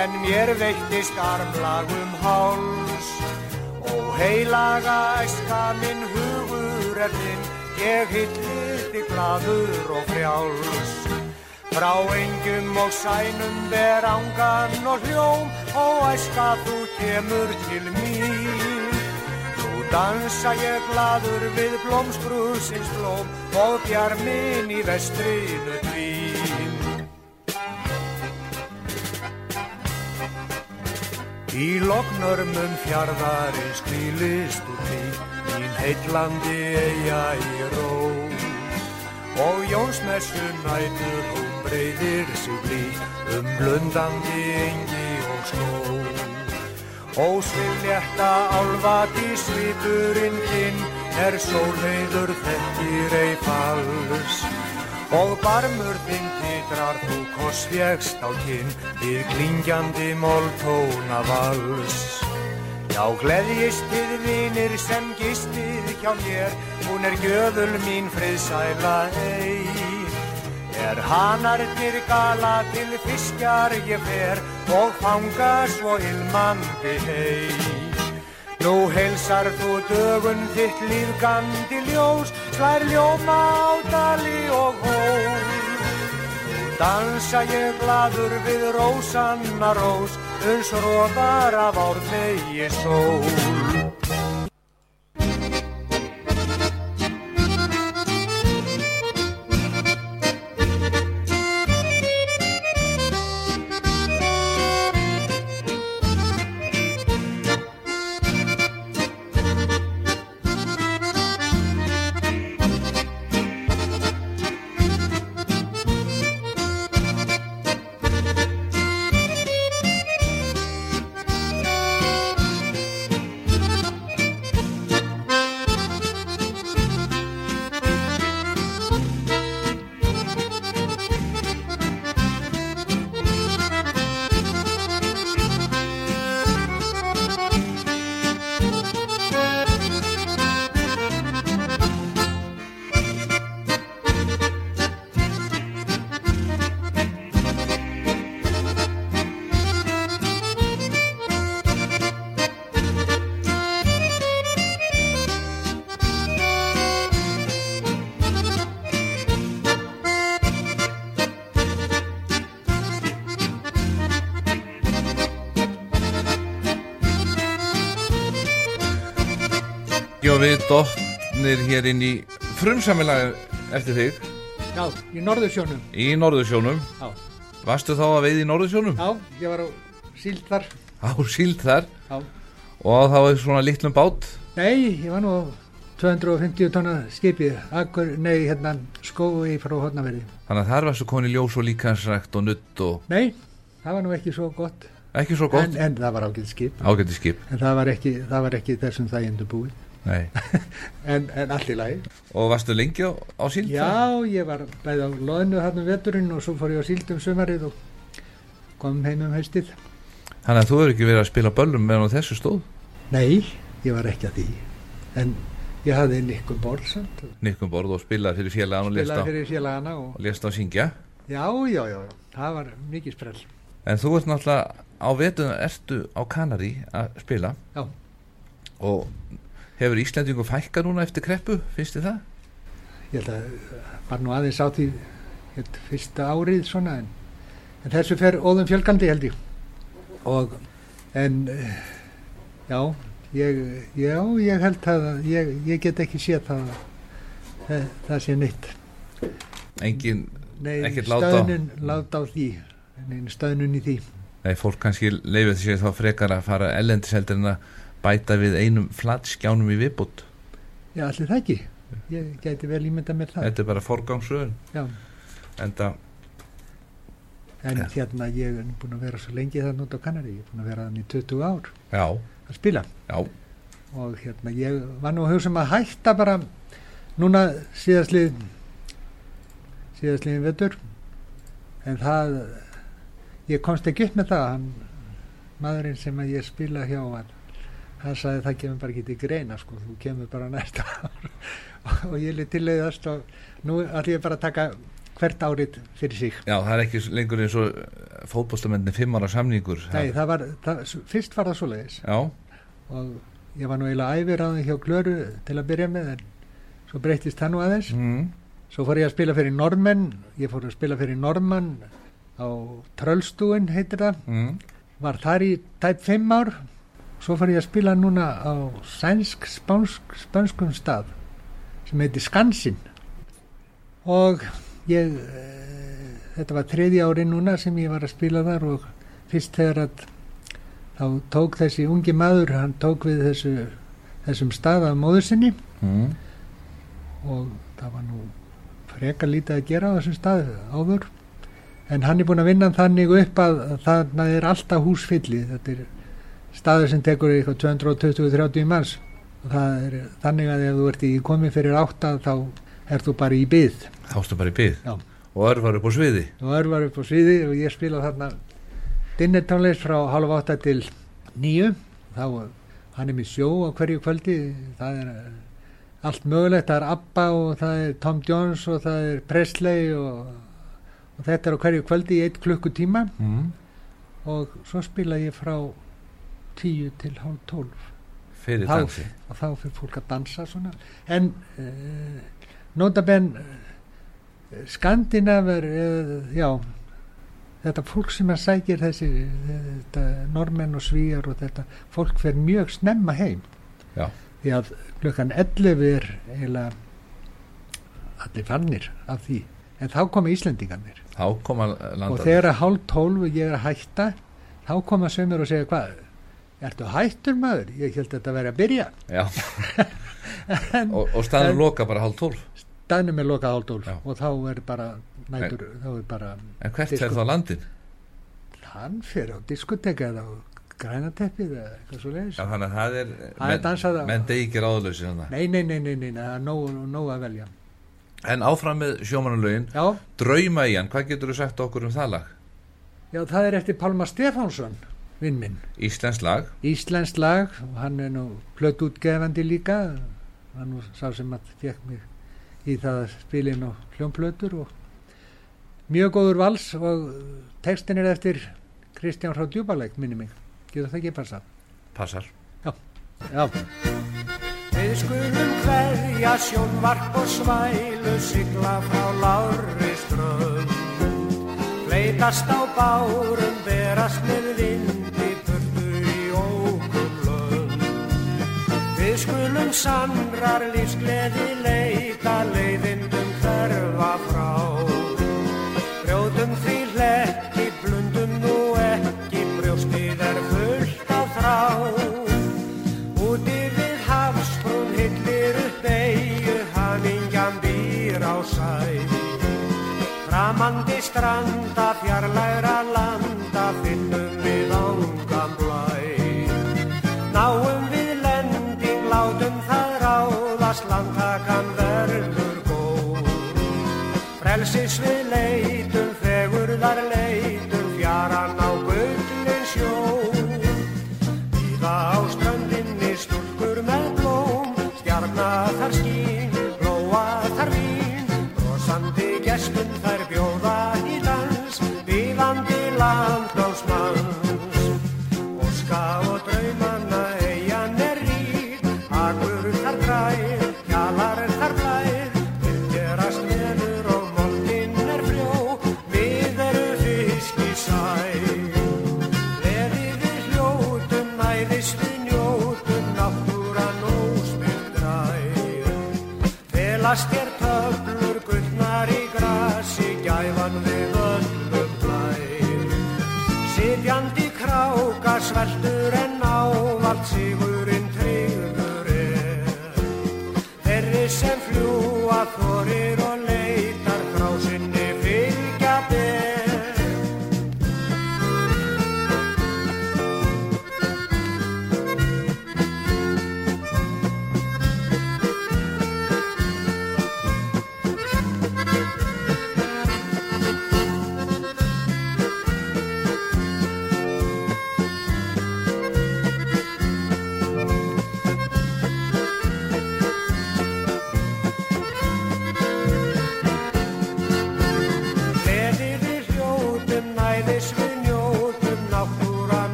en mér veittist armlag um háls. Ó heilaga æska minn hugur er þinn, ég hillir þig gladur og frjáls. Frá engjum og sænum ber ángan og hljóm og æska þú kemur til mín. Nú dansa ég gladur við blómskrúsins blóm og bjarminn í vestrinu dvín. Í loknörmum fjarðarins kvílist út í mín heitlandi eiga í ró og Jónsmessu nætur hún breyðir sig blíð um blundandi engi og skó. Ósvilletta álfati svipurinn þinn er sólheiður þekkir ei fals og barmur þinn titrar þú korsfjegst á kinn við klingjandi móltóna vals. Já, gleðjist þið vinir sem gistið hjá mér, hún er gjöful mín friðsæla ein. Er hanarnir gala til fiskjar ég fer og fanga svo ilmandi hei. Nú heilsar þú dögun þitt lífgandi ljós, slær ljóma á dali og hól. Dansa ég gladur við rósanna rós, uns róðar af ármegi sól. Dottnir hér inn í frumsamilag eftir þig Já, í Norðursjónum. í Norðursjónum. Já. Varstu þá að veið í Norðursjónum? Já, ég var á síld þar. Á síld þar Já. og þá er svona litlum bát. Nei, ég var nú á 250 tonna skipið, akkur, nei, hérna, skói frá hodnaverði. Þannig að þar varstu koni ljós og líkansrækt og nutt og Nei, það var nú ekki svo gott, ekki svo gott. en, en það var ágætt skip. Ágætti skip. En það var ekki, það var ekki þessum þægindu búið, Nei. en, en allt í lagi. Og varstu lengi á, á síld? Já, ég var bæði á loðinu hann um veturinn og svo fór ég á síld um sumarið og kom heim um haustið. Þannig að þú hefur ekki verið að spila böllum meðan þessu stóð? Nei, ég var ekki að því, en ég hafði nikkum borð samt. Nikkum borð og spilaði fyrir félagann og lést á, félagana og, og lést á syngja. já, já, já, það var mikið sprell. En þú ert náttúrulega á vetuðan ertu á Kanari að spila Já. og hefur Íslandingu fækka núna eftir kreppu, finnst þið það? ég held að var nú aðeins á því held, fyrsta árið svona en, en þessu fer óðum fjölgandi held ég. Og en eh, já ég, já, ég held að ég, ég get ekki séð það að það, það sé neitt. Engin, Nei, Ekkert lát á- stöðnun lát á því. Nei, stöðnun í því. Nei, fólk kannski leifir sér þá frekar að fara ellendis heldur en að bæta við einum flatskjánum í viðbútt. já, allir það ekki? Ég gæti vel ímynda mér það. Þetta er bara forgangsröðun. En það, en Ja. hérna ég er búin að vera svo lengi þannig út á Kanari ég er búin að vera þannig í 20 ár já, að spila. Já, og hérna ég var nú að hugsa um að hætta bara núna síðastlið síðastliðin vettur en það ég komst ekki upp með það. Hann, maðurinn sem að ég spila hjá hann, hann sagði það kemur bara ekki til greina sko, þú kemur bara næsta ár. Og ég lið tilleiðast og nú ætlum ég bara að taka hvert árið fyrir sig. Já, það er ekki lengur eins og fótboltamenni fimm ára samningur. Nei, það var, það, fyrst var það svoleiðis. Já, og ég var nú eiginlega æfiraði hjá Klöru til að byrja með en svo breytist það nú aðeins. Mm, svo fór ég að spila fyrir Normenn ég fór að spila fyrir Normann á Tröllstúin heitir það. Mm, var þar í tæp 5 ár svo fór ég að spila núna á sænsk spánsk, spánskum stað sem heitir Skansin og ég e, þetta var þriði ári núna sem ég var að spila þar og fyrst þegar að þá tók þessi ungi maður hann tók við þessu, þessum stað af móður sinni. Mm, og það var nú frekar lítið að gera á þessum stað áður. En hann er búin að vinna þannig upp að þarna er alltaf húsfylli þetta er staður sem tekur eitthvað 220-30 manns og það er þannig að ef þú ert í komið fyrir átta þá ert þú bara í byð þá stu bara í byð. Já. Og örvar upp á sviði. og örvar upp á sviði og ég spila þarna dinnertónleis frá halv átta til nýju þá hann er með sjó á hverju kvöldi það er allt mögulegt það er Abba og það er Tom Jones og það er Presley og og þetta er á hverju kvöldi í eitt klukkutíma mm. og svo spila ég frá tíu til hálf tólf. Fyrir Þá- dansi og þá fyrir fólk að dansa svona. En uh, notabenn uh, skandinaver uh, já þetta fólk sem að sækir þessi þetta, normenn og svíjar og þetta fólk fer mjög snemma heim. Já. því að klukkan 11 er eiginlega allir fannir af því. En þá koma Íslendingarnir. Þá koma og þegar að hálf tólf og ég er að hætta þá koma sömur og segja hvað ertu hættur maður, ég held að þetta veri að byrja. Já. en og, og staðan en- loka bara hálf tólf. Staðnum er lokað hálf tólf Já. og þá er bara nætur, þá er bara en hvert Disko- er þá landin? hann fyrir á diskoteka eða á grænateppið eða eitthvað svo leiðis Já, þannig að það er Það menn degi ekki ráðlösi þannig nei, nei, nei, nei, nei, nei, það er nóg, nóg að velja. En áfram með sjómanulögin Drauma í hann, hvað getur þú sagt okkur um það lag? já, það er eftir Pálma Stefánsson vinn minn, Íslensk lag. Íslensk lag og hann er nú plötútgefandi líka. Hann nú sá sem að fekk mig í það að spila inn á hljómplötur og mjög góður vals og textin er eftir Kristján frá Djúbalæk minni mig, getur það ekki passað? Passar. Já, Við skulum hverja sjónvarp og svælu sigla frá lári strönd. Fleitast á bárum, berast með vindi, Við skulum sannrar lífsgleði leita, leiðindum hverfa frá. Brjóðum því hlekki, blundum nú ekki, brjóstið er fullt af þrá. Úti við hafsbrún hillir upp eigu, hamingjan býr á sæ. Framandi stranda, fjarlægra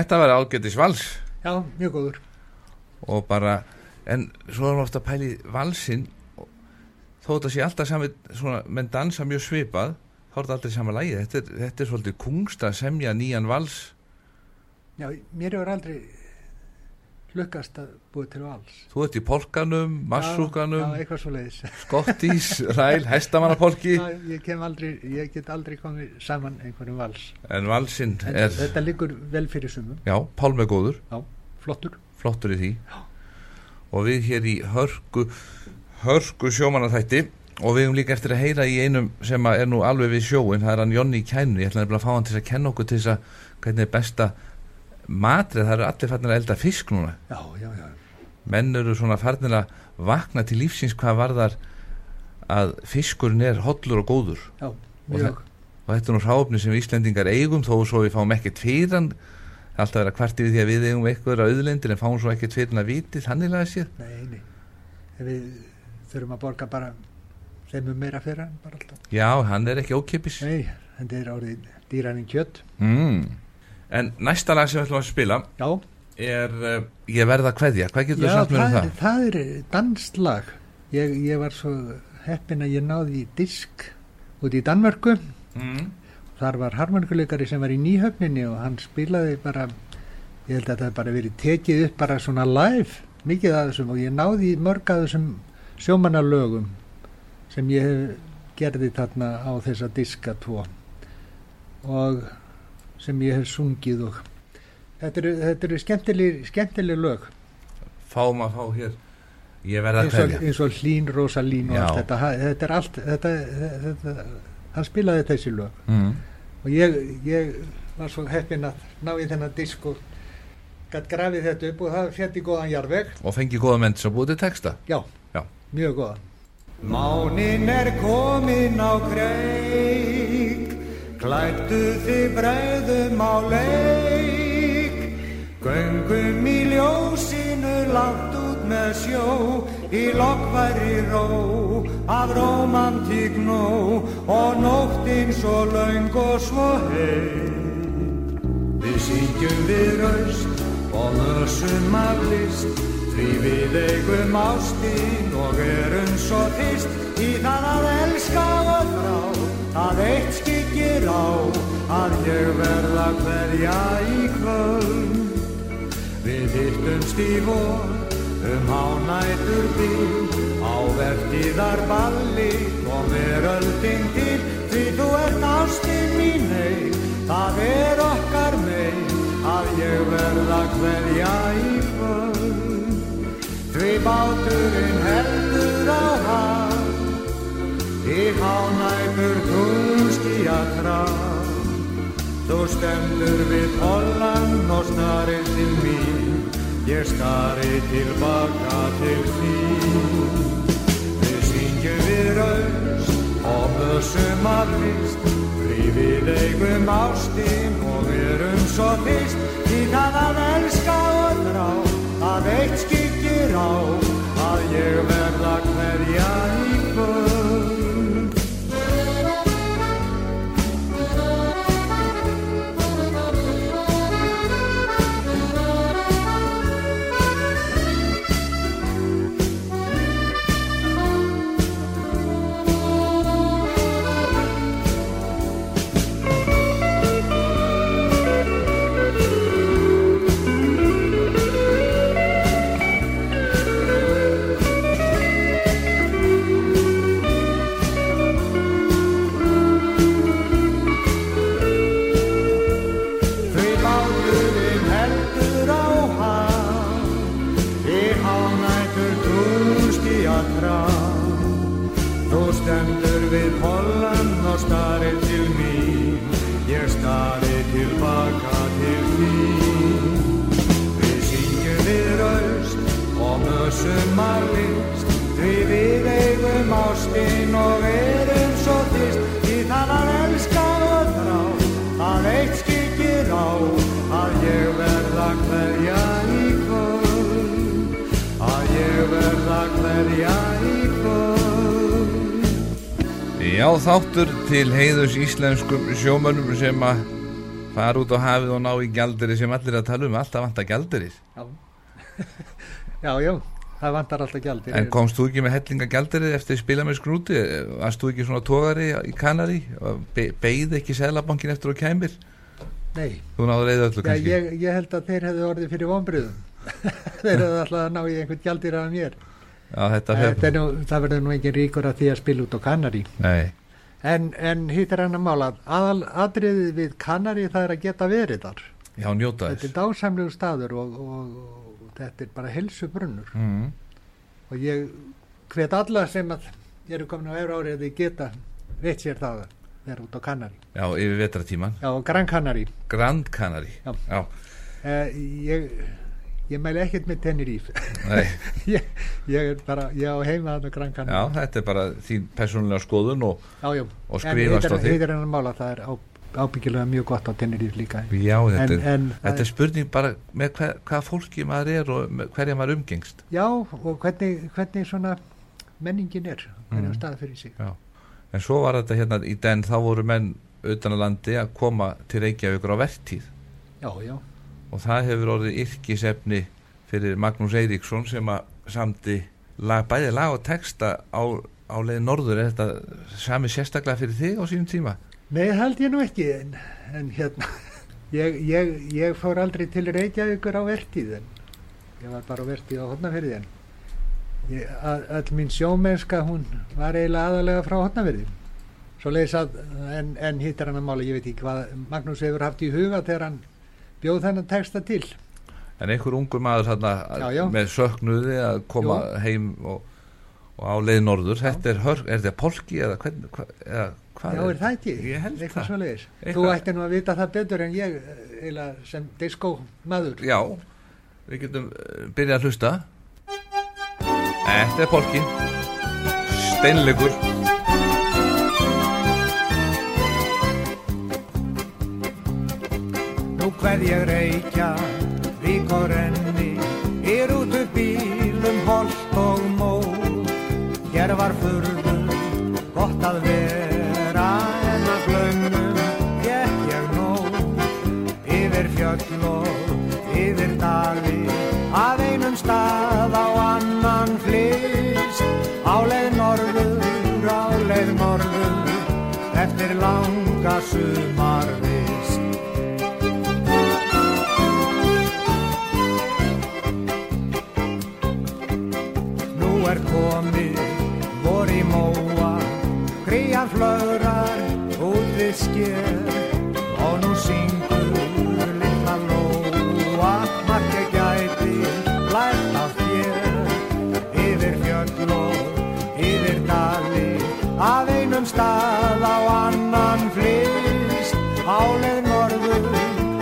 Þetta var ágætis vals. Já, mjög góður. Og bara, en svo erum við ofta að pæli valsinn. Þó þetta sé alltaf sami, svona, menn dansa mjög svipað, þá er þetta aldrei sama lagi þetta þetta er svolítið kungst að semja nýjan vals. Já, mér hefur aldrei lukkast að búið til vals. Þú ert í polkanum, já, massúkanum já, skottís, ræl, hestamannapolki. Já, ég kem aldrei, ég get aldrei komið saman einhverjum vals. En valsinn en er, þetta liggur vel fyrir sumum. Já, Pálmi er góður. Já, flottur. Flottur í því. Og við hér í hörku hörku sjómanatætti og við höfum líka eftir að heyra í einum sem er nú alveg við sjóin, það er hann Jonni í kænu, ég ætla nefnilega að fá hann til að kenna okkur til þess að hvernig er besta matrið, það eru allir farnir að elda fisk núna, já, já, já, menn eru svona farnir að vakna til lífsins hvað varðar að fiskurinn er hollur og góður já, Og mjög, og þetta er nú hráfni sem við Íslendingar eigum þó svo við fáum ekkert fyrir hann Það er alltaf að kvarti við því að við eigum eitthvað auðlendir en fáum svo ekkert fyrir hann að viti þannig að séð nei, nei. En við þurfum að borga bara þeim um meira fyrir hann. Já, hann er ekki ókipis Nei, þetta er orðið dýraninn kjött. mm. En næsta lag sem við ætlum að spila Já, er uh, Ég verða að kveðja, hvað getur þú sagt mér um það, það? er, danslag. Ég, ég var svo heppin að ég náði í disk út í Danmörku. Mm. Þar var harmonikuleikari sem var í nýhöfninni og hann spilaði bara, ég held að það bara verið tekið upp bara svona live, mikið af þessum og ég náði mörg af þessum sjómanalögum sem ég gerði þarna á þessa diska tvo og sem ég hef sungið og þetta eru, þetta eru skemmtileg, skemmtileg lög. Fáum að fá hér Ég verða að kveðja. eins og Hlín Rosalín og allt þetta, þetta er allt þetta, þetta, hann spilaði þessi lög. Mm. og ég, ég var svo heppinn að ná í þennan disk og gætt grafið þetta upp og það fjætti góðan jarðveg. Og fengi góða menn sem búið til texta. Já, Já. mjög góðan. Mánin er komin á kreik, klættu þið bræðum á leik. Göngum í ljósinu langt út með sjó, í lokkværi ró, af romantík nó og nóttin svo laung og svo heit. Við syngjum við raust og mössum af list Því við eigum ástin og erum svo fyrst Í það að elska og þrá Það eitt skikir á Að ég verða hverja í kvöld. Við hittumst í vor Um hánætur bíl Á vertiðar balli Og mér öldin til. Því þú ert ástin mín ei Það er okkar mei Að ég verða hverja í kvöld. Því báturinn heldur á haf Í hánætur túnski að traf Þú stendur við pollan og starir til mín. Ég stari tilbaka til þín. Við syngjum við raust og mössum af list Því við eigum ástin og erum svo fyrst. Því það að elska og þrá að eitt skikir á Að ég verða hverja í kvöld þáttur til heiðus íslenskum sjómönnum sem að fara út á hafið og ná í gjaldiri sem allir að tala um, alltaf vantar gjaldirir já. já, já, það vantar alltaf gjaldir En komst þú ekki með hellinga gjaldirið eftir spila með skrúti? Varst þú ekki svona tógari í Kanari? Be beigð ekki Sælabankin eftir og kæmir? nei, öllu já, ég, ég held að þeir hefðu orðið fyrir vonbriðum þeir hefðu alltaf að ná í einhvern gjaldir af mér. Já, þetta Þetta nú, það verður nú engin ríkur að því að spila út á Kanari Nei, en, en hitt er hann að mála aðal atriðið við Kanari það er að geta verið þar. Já, njóta þetta er þess. dásamlegu staður og, og, og þetta er bara helsu brunnur mm. og ég hvet alla sem að eru komin á efra árið að þið geta veitt sér það að vera út á Kanari Já, yfir vetratíman já, Gran Kanari Grand Canary Já. Já, uh, ég, ég mæli ekkert með Tenerife. Ég, ég er bara, ég á heima þarna Gran já, þetta er bara þín persónulega skoðun og, já, já. og skrifast á en þig. heitir hennar mála það er á, ábyggilega mjög gott á Tenerife líka. Já, þetta, En- er, en þetta er- er spurning bara með hver, hvað fólki maður er og hverja maður umgengst. Já, og hvernig, hvernig svona menningin er hvernig Mm. stað fyrir sig. En svo var þetta hérna í den þá voru menn utan að landi að koma til Reykjavíkur á vertíð. Já, já, og það hefur orðið yrkisefni fyrir Magnús Eiríksson sem að samdi lag, bæði lag og texta á, á leið norður. Er þetta sami sérstaklega fyrir þig á sínum tíma? Nei held ég nú ekki en, en hérna ég, ég, ég fór aldrei til Reykjavíkur á vertíð en ég var bara á vertíð á Hortnaferði en ég, að, all mín sjómennska hún var eiginlega aðalega frá Hortnaferði svo leiðis að en, en hittar hann að mála, ég veit ekki hvað Magnús hefur haft í huga þegar hann bjóð þennan texta til. En einhver ungur maður þarna Já, já. með söknuði að koma heim og, og á leið norður. Þetta er, hör, er þetta polki eða, hvern, hva, eða hvað Já, er það ekki? Ég held Eitthvað. Þú ætti nú að vita það betur en ég eh, eiginlega sem disco maður. Já, við getum uh, byrjað að hlusta. Þetta er polki. Steinleikur Nú hverð ég reykja, vík og renni, er út upp bílum holt og mó. Hér var furðu, gott að vera, en að glömmum gekk ég nóg. Yfir fjöll og yfir dali, að einum stað á annan flist. Áleið norður, áleið norður, eftir langa sumarvist. Flögrar út við sker og nú syngur litla lóa, margir gæti lært af þér. Yfir fjöll og yfir dali, af einum stað á annan flist, áleið norður,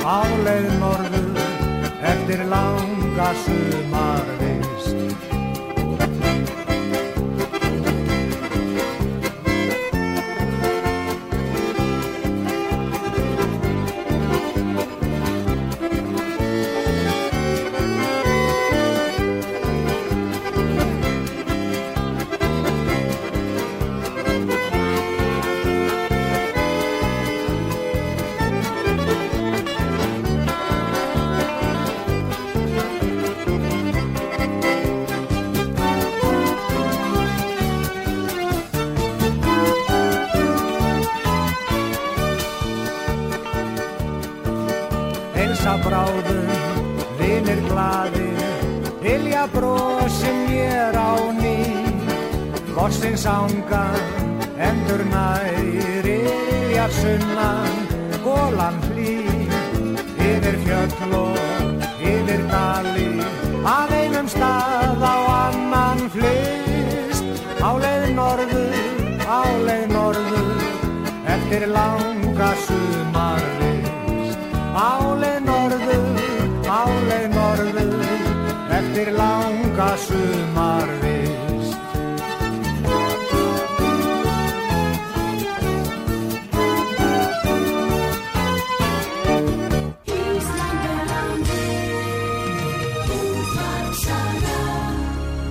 áleið norður, eftir langa sumarvist.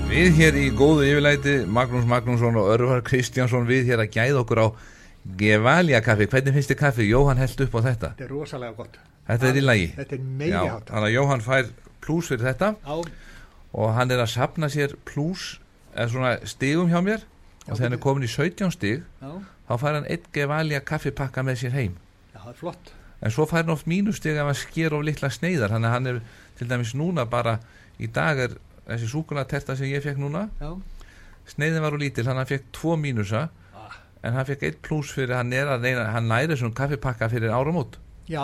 Við hér í góðu yfirlæti Magnús Magnússon og Örvar Kristjánsson við hér að gæða okkur á Gevalia kaffi, hvernig finnst þið kaffi? Jóhann held upp á þetta. Þetta er rosalega gott. Þetta er í. lagi Þetta er meiri Já, hátt. Þannig að Jóhann fær plús fyrir þetta. Á, og hann er að sapna sér plús eða svona stigum hjá mér. Og þegar hann er komin í 17 stig já, þá fær hann einn Gevalia kaffipakka með sér heim. Já, það er flott. en svo fær hann oft mínustig ef hann sker of litla sneiðar. Þannig að hann er til dæmis núna bara í dag er þessi súkulaterta sem ég fekk núna Já, sneiðin var úr lítil, hann fekk tvo mínusa Ah. en hann fekk eitt pluss fyrir hann er að reyna, hann næri svona kaffipakka fyrir áramót Já,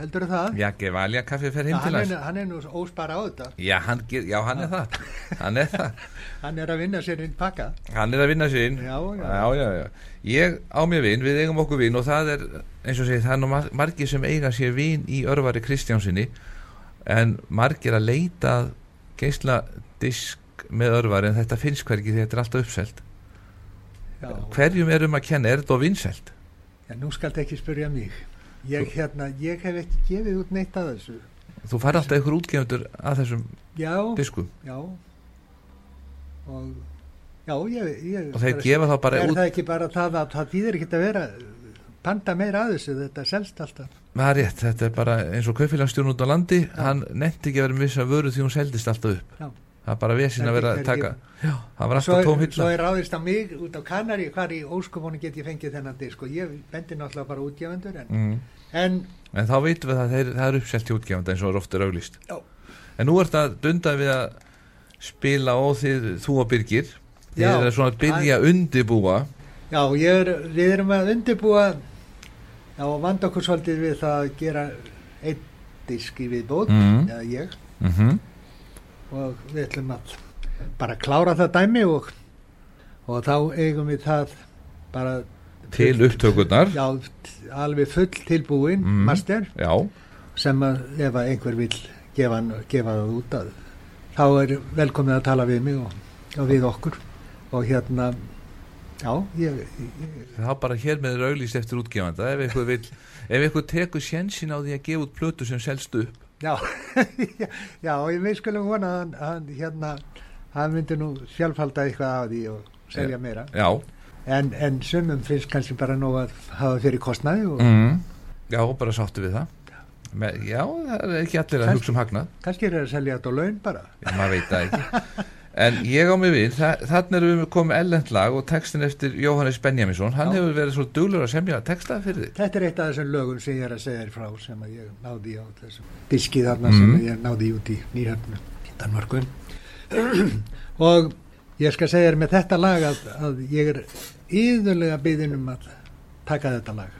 heldur það? Já, Gevalja kaffi fer Já, heim til hans hann er nú óspara á þetta. Já, hann, já, hann er það Hann er það Hann er að vinna sér inn pakka. Hann er að vinna sér inn Já, já. já, já, já. Ég á mér vin, við eigum okkur vin og það er, eins og segið, það er nú mar- margir sem eiga sér vin í örvari Kristjánsinni en margir að leita að geisla disk með örvari en þetta finnst hvergi því þetta er alltaf uppselt Já, Hverjum er um að kenna, er þetta á vinselt? já nú skalt ekki spyrja mig. Ég, hérna, ég hef ekki gefið út neitt að þessu. Þú fær alltaf einhver útgefundur að þessum Já, diskum já. Og, já, ég... ég og þeir gefa þá bara Er út það ekki bara það að það þýðir ekki að vera panda meira að þessu, þetta selst alltaf. Það er rétt, þetta er bara eins og kaupfélagsstjórn út á landi, hann nefndi ekki að vera að vöru því hún seldist alltaf upp. Já. Það er bara vesin að vera að taka. Já, það var alltaf tóm svo er ráðist á mig út á Kanari, hvar í óskopunni get ég fengið þennan disk og ég bendi náttúrulega bara útgefundur en, Mm. en En þá veitum við að þeir, það er uppselt hjá útgefanda eins og er ofta auglýst. Já. En nú ert að dunda við að spila og þið, þú og Birgir, þið Já. eru svona að byrja að undibúa. já, er, við erum að undirbúa já, og vanda okkur svolítið við það að gera einn disk í viðbót, Mhm. eða ég Mm og við ætlum að bara klára það dæmi og, og þá eigum við það bara Til upptökurnar. já, alveg full tilbúin Mhm. master Já, sem að ef að einhver vil gefa, gefa það út að þá er velkomið að tala við mig og, og við okkur og hérna já, ég, það bara hér með er auglýst eftir útgefanda. Ef einhver, vill, ef einhver tekur sjensin á því að gefa út plötu sem selst upp. já, já, ég við skulum vona að hann, hérna hann myndi nú sjálfhalda eitthvað af því og selja meira Já. en, en sumum finnst kannski bara nú að hafa fyrir kostnaði og Mm. Já, bara sáttu við það. Já, það er ekki allir að hugsa um hagnað. kannski er það að selja þetta á laun bara Já, maður veit það ekki. En ég á mig við, þa þannig erum við komið ellend lag og textin eftir Jóhannes Benjaminsson, hann Já. hefur verið svo duglur að semja texta fyrir þig. Þetta er eitt af þessum lögum sem ég er að segja þér frá sem ég náði á þessum diski þarna Mhm. sem ég náði út í Nýhöfnu í Danmarku og ég skal segja þér með þetta lag að, að ég er yðurlega byggðin um að taka þetta lag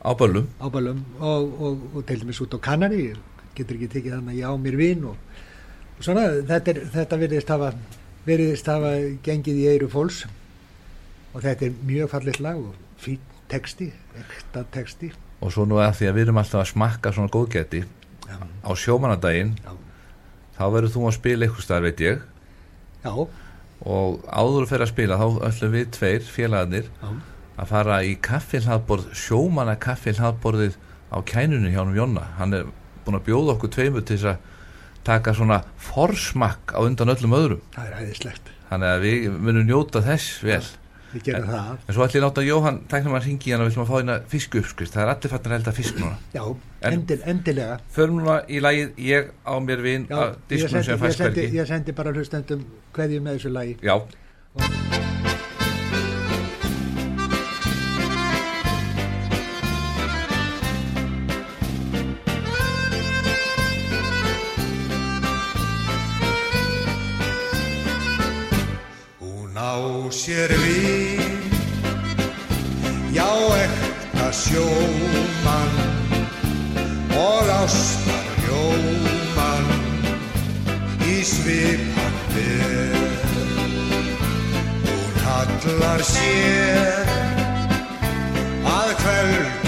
Á böllum. á bælum og, og, og til dæmis út á Kanari getur ekki tekið þannig að ég á mér vin og, og svona þetta, er, þetta virðist hafa virðist hafa gengið í eiru fólks og þetta er mjög fallit lag og fín texti, ekta texti Og svo nú að því að við erum alltaf að smakka svona góðgæti Já. á sjómanadaginn, þá verður þú að spila eitthvað staðar, veit ég. Já, Og áður að fer að spila, þá ætlum við tveir félagarnir já, að fara í kaffilhaðborð, sjómana kaffilhaðborðið á kænunni hjá hann Jonna. Hann er búin að bjóða okkur tveimur til þess að taka svona forsmakk á undan öllum öðrum. það er æðislegt Þannig að við munum njóta þess vel. við gerum það En svo ætlum ég láta Jóhann tæknum að ringi hann og við ætlum að fá hérna fisku uppskrift. Það er allir fattin að elda fisk núna. Já, En- endil, endilega Förum núna í lagið Ég á mér vin Já, að ég, ég sendi bara hlustendum hverju með þessu lagi Já, Hún hallar sér að kveldum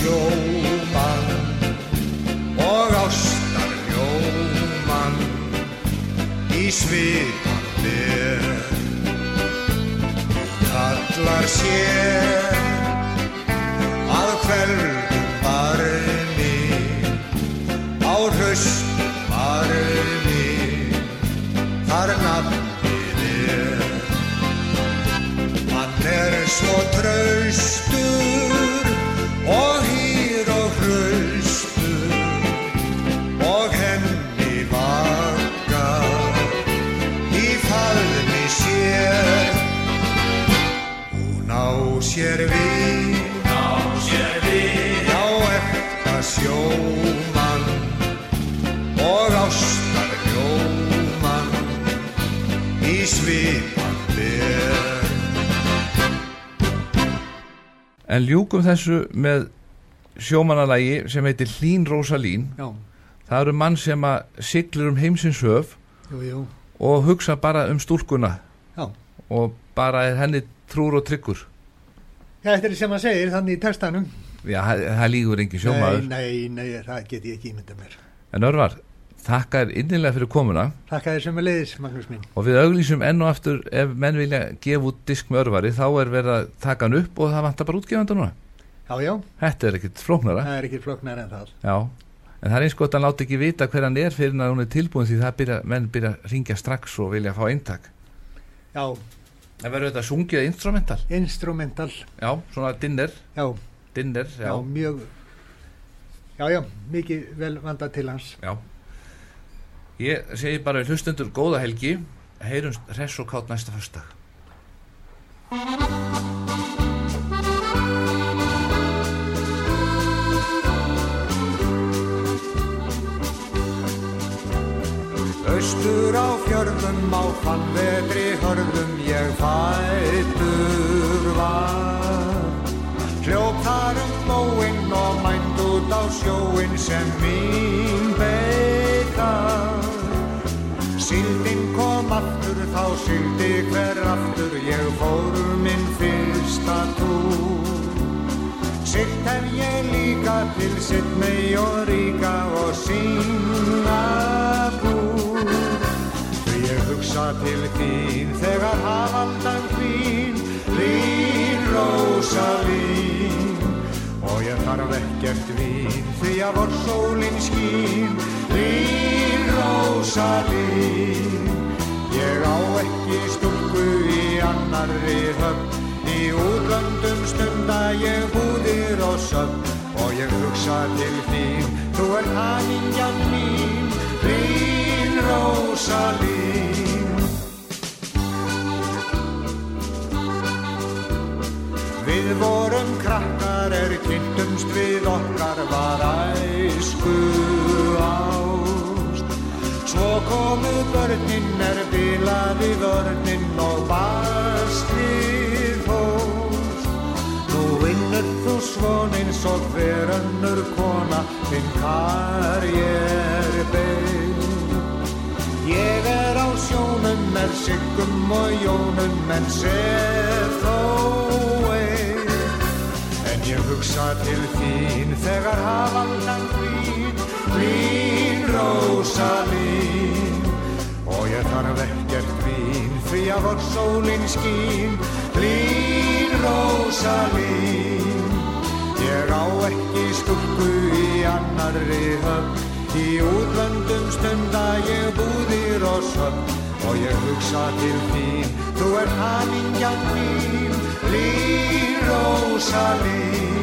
Hún ljúkum þessu með sjómanalagi sem heitir Hlín Rósalín Já, Það eru mann sem að siglir um heimsins höf jú, jú, og hugsa bara um stúlkuna já. og bara er henni trúr og tryggur Já, þetta er sem að segir þannig í textanum. Já, það, það lígur engin sjómaður Nei, nei, nei, það get ég ekki ímynda mér. En Örvar, þakka þér innilega fyrir komuna. Þakka þér sem er leiðis, Magnús minn. og við auglýsum enn og aftur ef menn vilja gefa út disk með Örvari þá er verið að taka hann upp og það vantar bara útgefanda núna. Já, já, Þetta er ekkit flóknara. Það er ekki floknar en það. Já, en það er eins gott að hann láta ekki vita hver hann er fyrir en að hún er tilbúin því það byrja, menn byrja að ringja strax og vilja fá eintak. Já, Það verður þetta sungið instrumental? Instrumental, Já, svona dinner, já, dinner, já, já, mjög, já, já, mikið vel vandað til hans. já. Ég segi bara hlustendur góða helgi, heyrumst hress og kátt næsta föstdag. Austur á fjörðum á fann vetri hörðum ég fættur var. Hljóp þar um móinn og mænd út á sjóinn sem mín beita Síldin kom aftur þá síldi hver aftur ég fór minn fyrsta túr. Sitt hef ég líka til sitt mei og ríka og Singapúr Því ég hugsa til þín þegar hafaldan þín Lín Rósalín Og ég þarf ekkert vín því að vor sólinn skín Lín Rósalín Ég á ekki stúlku í annarri höfn. Í útlöndum stunda ég búðir og söfn. Og ég hugsa til þín, þú ert hamingjan mín Þín Rósalín Við vorum krakkar er kynntumst við okkar var æsku Svo komu börnin er bilaði vörnin og bastrið hóst Nú vinnur þú svon eins og hver önnur kona þinn karjér bein Ég er á sjónum með siggum og jónum en sef þó ein. En ég hugsa til þín þegar hafaldan þín Þín Rósalín Og ég þarf ekkert vín því að vor sólinn skín Þín Rósalín Ég á ekki stúlku í annarri höfn. Í útlöndum stunda ég búðir og söfn Og ég hugsa til þín, þú ert hamingjan mín Lín Rósalín Ég